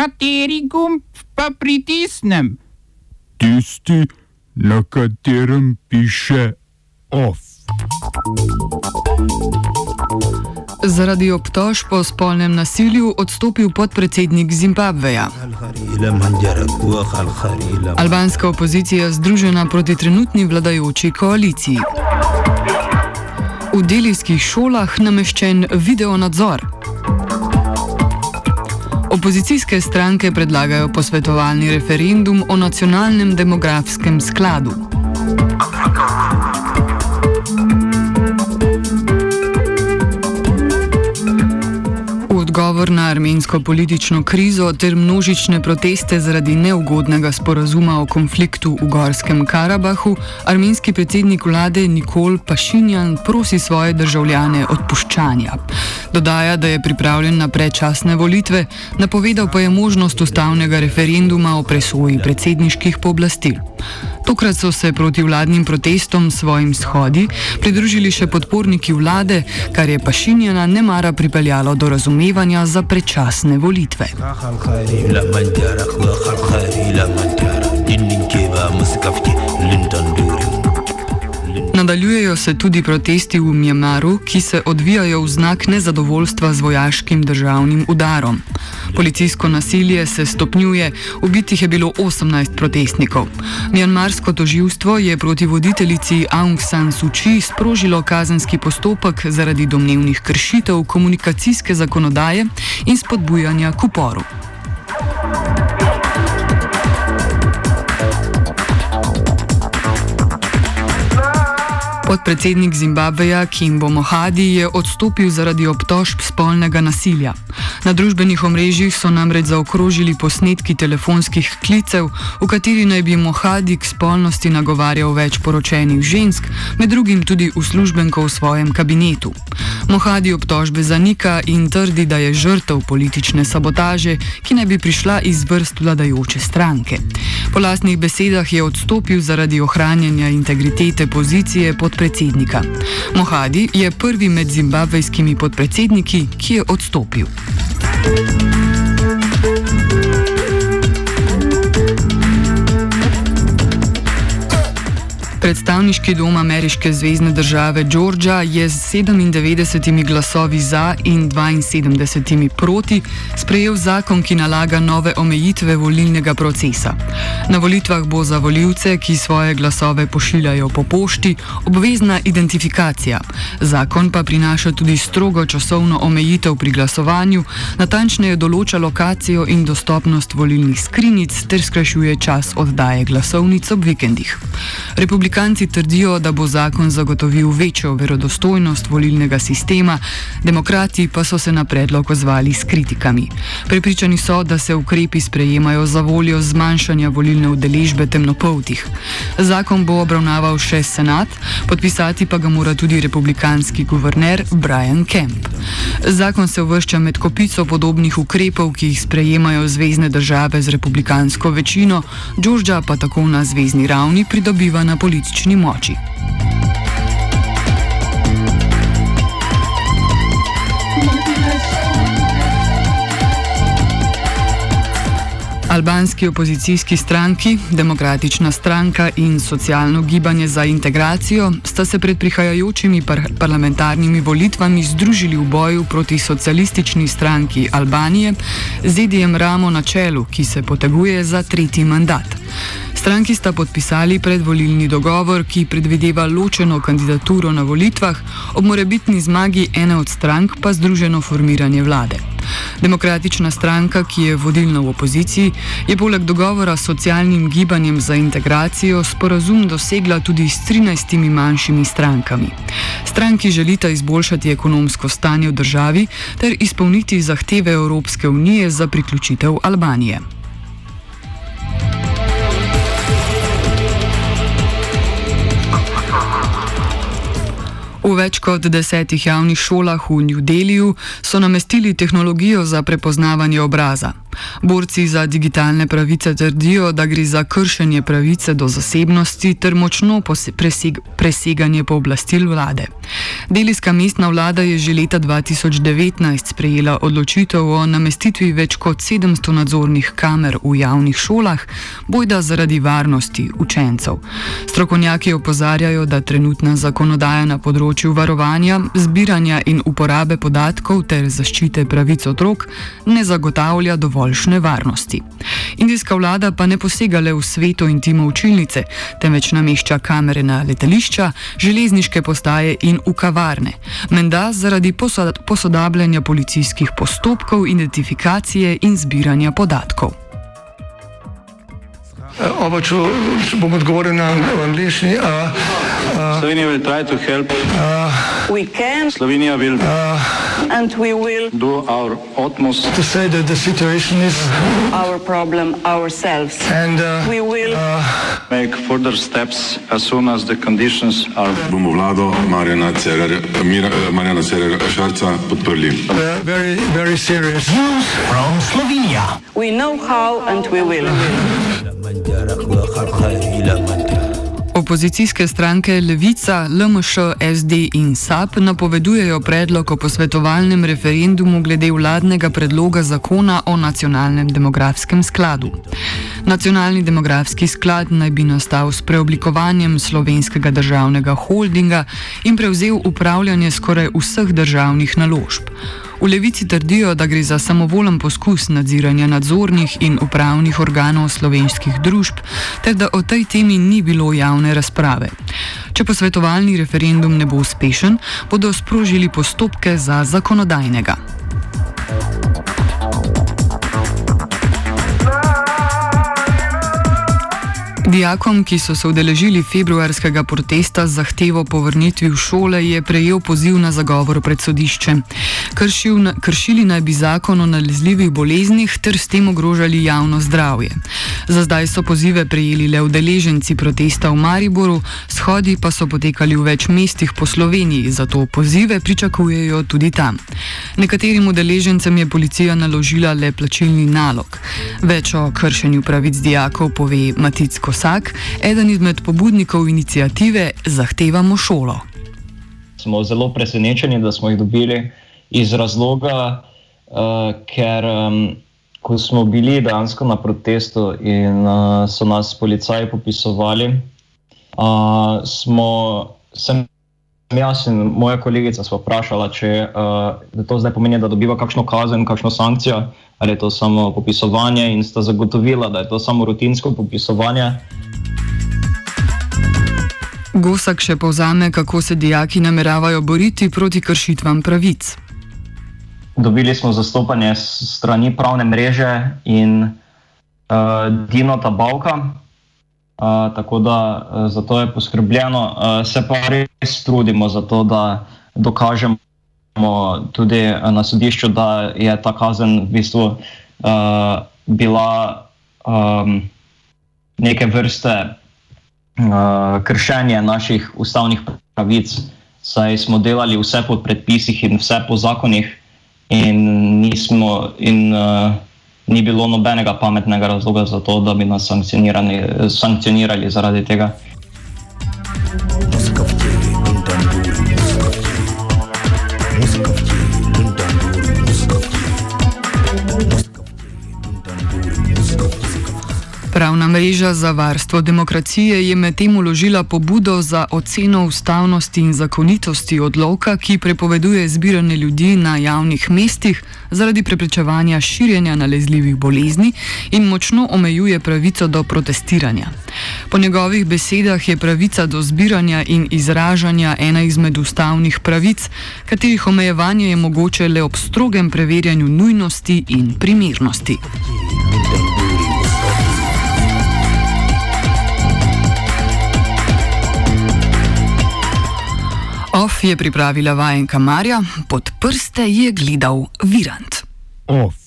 Kateri gumb pa pritisnem? Tisti, na katerem piše OF. Zaradi obtožb o spolnem nasilju odstopil podpredsednik Zimbabveja. Albanska opozicija združena proti trenutni vladajoči koaliciji. V delijskih šolah nameščen video nadzor. Opozicijske stranke predlagajo posvetovalni referendum o nacionalnem demografskem skladu. Odgovor na armensko politično krizo ter množične proteste zaradi neugodnega sporazuma o konfliktu v Gorskem Karabahu, armenski predsednik vlade Nikol Pašinjan prosi svoje državljane odpuščanja. Dodaja, da je pripravljen na predčasne volitve, napovedal pa je možnost ustavnega referenduma o presoji predsedniških pooblastil. Tokrat so se proti vladnim protestom svojim shodi pridružili še podporniki vlade, kar je Pašinjana ne mara pripeljalo do razumevanja za predčasne volitve. Nadaljujejo se tudi protesti v Mjamaru, ki se odvijajo v znak nezadovoljstva z vojaškim državnim udarom. Policijsko nasilje se stopnjuje, ubitih je bilo 18 protestnikov. Mjanmarsko toživstvo je proti voditeljici Aung San Suu Kyi sprožilo kazenski postopek zaradi domnevnih kršitev komunikacijske zakonodaje in spodbujanja k uporu. Podpredsednik Zimbabveja Kimbo Mohadi je odstopil zaradi obtožb spolnega nasilja. Na družbenih omrežjih so namreč zaokrožili posnetki telefonskih klicev, v kateri naj bi Mohadi k spolnosti nagovarjal več poročenih žensk, med drugim tudi uslužbenko v svojem kabinetu. Mohadi obtožbe zanika in trdi, da je žrtev politične sabotaže, ki naj bi prišla iz vrst vladajoče stranke. Po lastnih besedah je odstopil zaradi ohranjanja integritete pozicije pod podpredsednika. Mohadi je prvi med zimbabvejskimi podpredsedniki, ki je odstopil. Predstavniški dom ameriške zvezdne države Georgia je z 97 glasovi za in 72 proti sprejel zakon, ki nalaga nove omejitve volilnega procesa. Na volitvah bo za voljivce, ki svoje glasove pošiljajo po pošti, obvezna identifikacija. Zakon pa prinaša tudi strogo časovno omejitev pri glasovanju, natančneje določa lokacijo in dostopnost volilnih skrinic ter skrajšuje čas oddaje glasovnic ob vikendih. Republikanci trdijo, da bo zakon zagotovil večjo verodostojnost volilnega sistema, demokrati pa so se na predlog ozvali s kritikami. Prepričani so, da se ukrepi sprejemajo za voljo zmanjšanja volilne udeležbe temnopoltih. Zakon bo obravnaval še senat, podpisati pa ga mora tudi republikanski guverner Brian Kemp. Zakon se uvršča med kopico podobnih ukrepov, ki jih sprejemajo zvezdne države z republikansko večino, Georgia pa tako na zvezdni ravni pridobiva na politični politični moči. Albanski opozicijski stranki, Demokratična stranka in Socialno gibanje za integracijo sta se pred prihajajočimi par parlamentarnimi volitvami združili v boju proti socialistični stranki Albanije z Edijem Ramo na čelu, ki se poteguje za tretji mandat. Stranki sta podpisali predvolilni dogovor, ki predvideva ločeno kandidaturo na volitvah, ob morebitni zmagi ene od strank pa združeno formiranje vlade. Demokratična stranka, ki je vodilna v opoziciji, je poleg dogovora s socialnim gibanjem za integracijo sporazum dosegla tudi s 13 manjšimi strankami. Stranki želita izboljšati ekonomsko stanje v državi ter izpolniti zahteve Evropske unije za priključitev Albanije. V več kot desetih javnih šolah v New Delhiju so namestili tehnologijo za prepoznavanje obraza. Borci za digitalne pravice trdijo, da gre za kršenje pravice do zasebnosti ter močno preseg preseganje pooblastil vlade. Delijska mestna vlada je že leta 2019 sprejela odločitev o namestitvi več kot 700 nadzornih kamer v javnih šolah, bojda zaradi varnosti učencev. Strokovnjaki opozarjajo, da trenutna zakonodaja na področju varovanja, zbiranja in uporabe podatkov ter zaščite pravic otrok ne zagotavlja dovoljšne varnosti. Indijska vlada pa ne posega le v svetu intimo učilnice, temveč namešča kamere na letališča, železniške postaje in v kavarne. Menda zaradi posodabljanja policijskih postopkov, identifikacije in zbiranja podatkov. Oba, če bom odgovoril na angliški. Uh, Slovenia will try to help. Uh, we can. Slovenia will. Uh, and we will do our utmost to say that the situation is our problem ourselves. And uh, we will uh, make further steps as soon as the conditions are. Bomo vlado Marjana eh, Marjana Šarca podprli. Very, very serious news from Slovenia. We know how and we will. Uh, Opozicijske stranke Levica, LMŠ, SD in SAP napovedujejo predlog o posvetovalnem referendumu glede vladnega predloga zakona o nacionalnem demografskem skladu. Nacionalni demografski sklad naj bi nastal s preoblikovanjem slovenskega državnega holdinga in prevzel upravljanje skoraj vseh državnih naložb. V levici trdijo, da gre za samovolen poskus nadziranja nadzornih in upravnih organov slovenskih družb, ter da o tej temi ni bilo javne razprave. Če posvetovalni referendum ne bo uspešen, bodo sprožili postopke za zakonodajnega. Dijakom, ki so se udeležili februarskega protesta z zahtevo po vrnitvi v šole, je prejel poziv na zagovor pred sodišče. Kršil, kršili naj bi zakon o nalezljivih boleznih ter s tem ogrožali javno zdravje. Za zdaj so pozive prejeli le udeleženci protesta v Mariboru, shodi pa so potekali v več mestih po Sloveniji, zato pozive pričakujejo tudi tam. Nekaterim udeležencem je policija naložila le plačilni nalog. Več o kršenju pravic dijakov pove Maticko vsak, eden izmed pobudnikov inicijative Zahtevamo šolo. Smo zelo presenečeni, da smo jih dobili iz razloga, uh, ker um, ko smo bili dejansko na protestu in uh, so nas policaji popisovali, uh, smo, sem jaz in moja kolegica sva vprašala, če uh, to zdaj pomeni, da dobiva kakšno kazen, kakšno sankcijo ali je to samo popisovanje, in sta zagotovila, da je to samo rutinsko popisovanje. Gosak še povzame, kako se dijaki nameravajo boriti proti kršitvam pravic. Dobili smo zastopanje strani pravne mreže in uh, Dino Tabavka, uh, tako da uh, za to je poskrbljeno. Uh, se pa res trudimo za to, da dokažemo tudi eh, na sodišču, da je ta kazen v bistvu uh, bila um, neke vrste uh, kršenje naših ustavnih pravic, saj smo delali vse po predpisih in vse po zakonih, in, nismo, in uh, ni bilo nobenega pametnega razloga za to, da bi nas sankcionirali zaradi tega. Pravna mreža za varstvo demokracije je medtem uložila pobudo za oceno ustavnosti in zakonitosti odloka, ki prepoveduje zbiranje ljudi na javnih mestih zaradi preprečevanja širjenja nalezljivih bolezni in močno omejuje pravico do protestiranja. Po njegovih besedah je pravica do zbiranja in izražanja ena izmed ustavnih pravic, katerih omejevanje je mogoče le ob strogem preverjanju nujnosti in primernosti. Off je pripravila vajenka Marja, pod prste je gledal Virant. Off.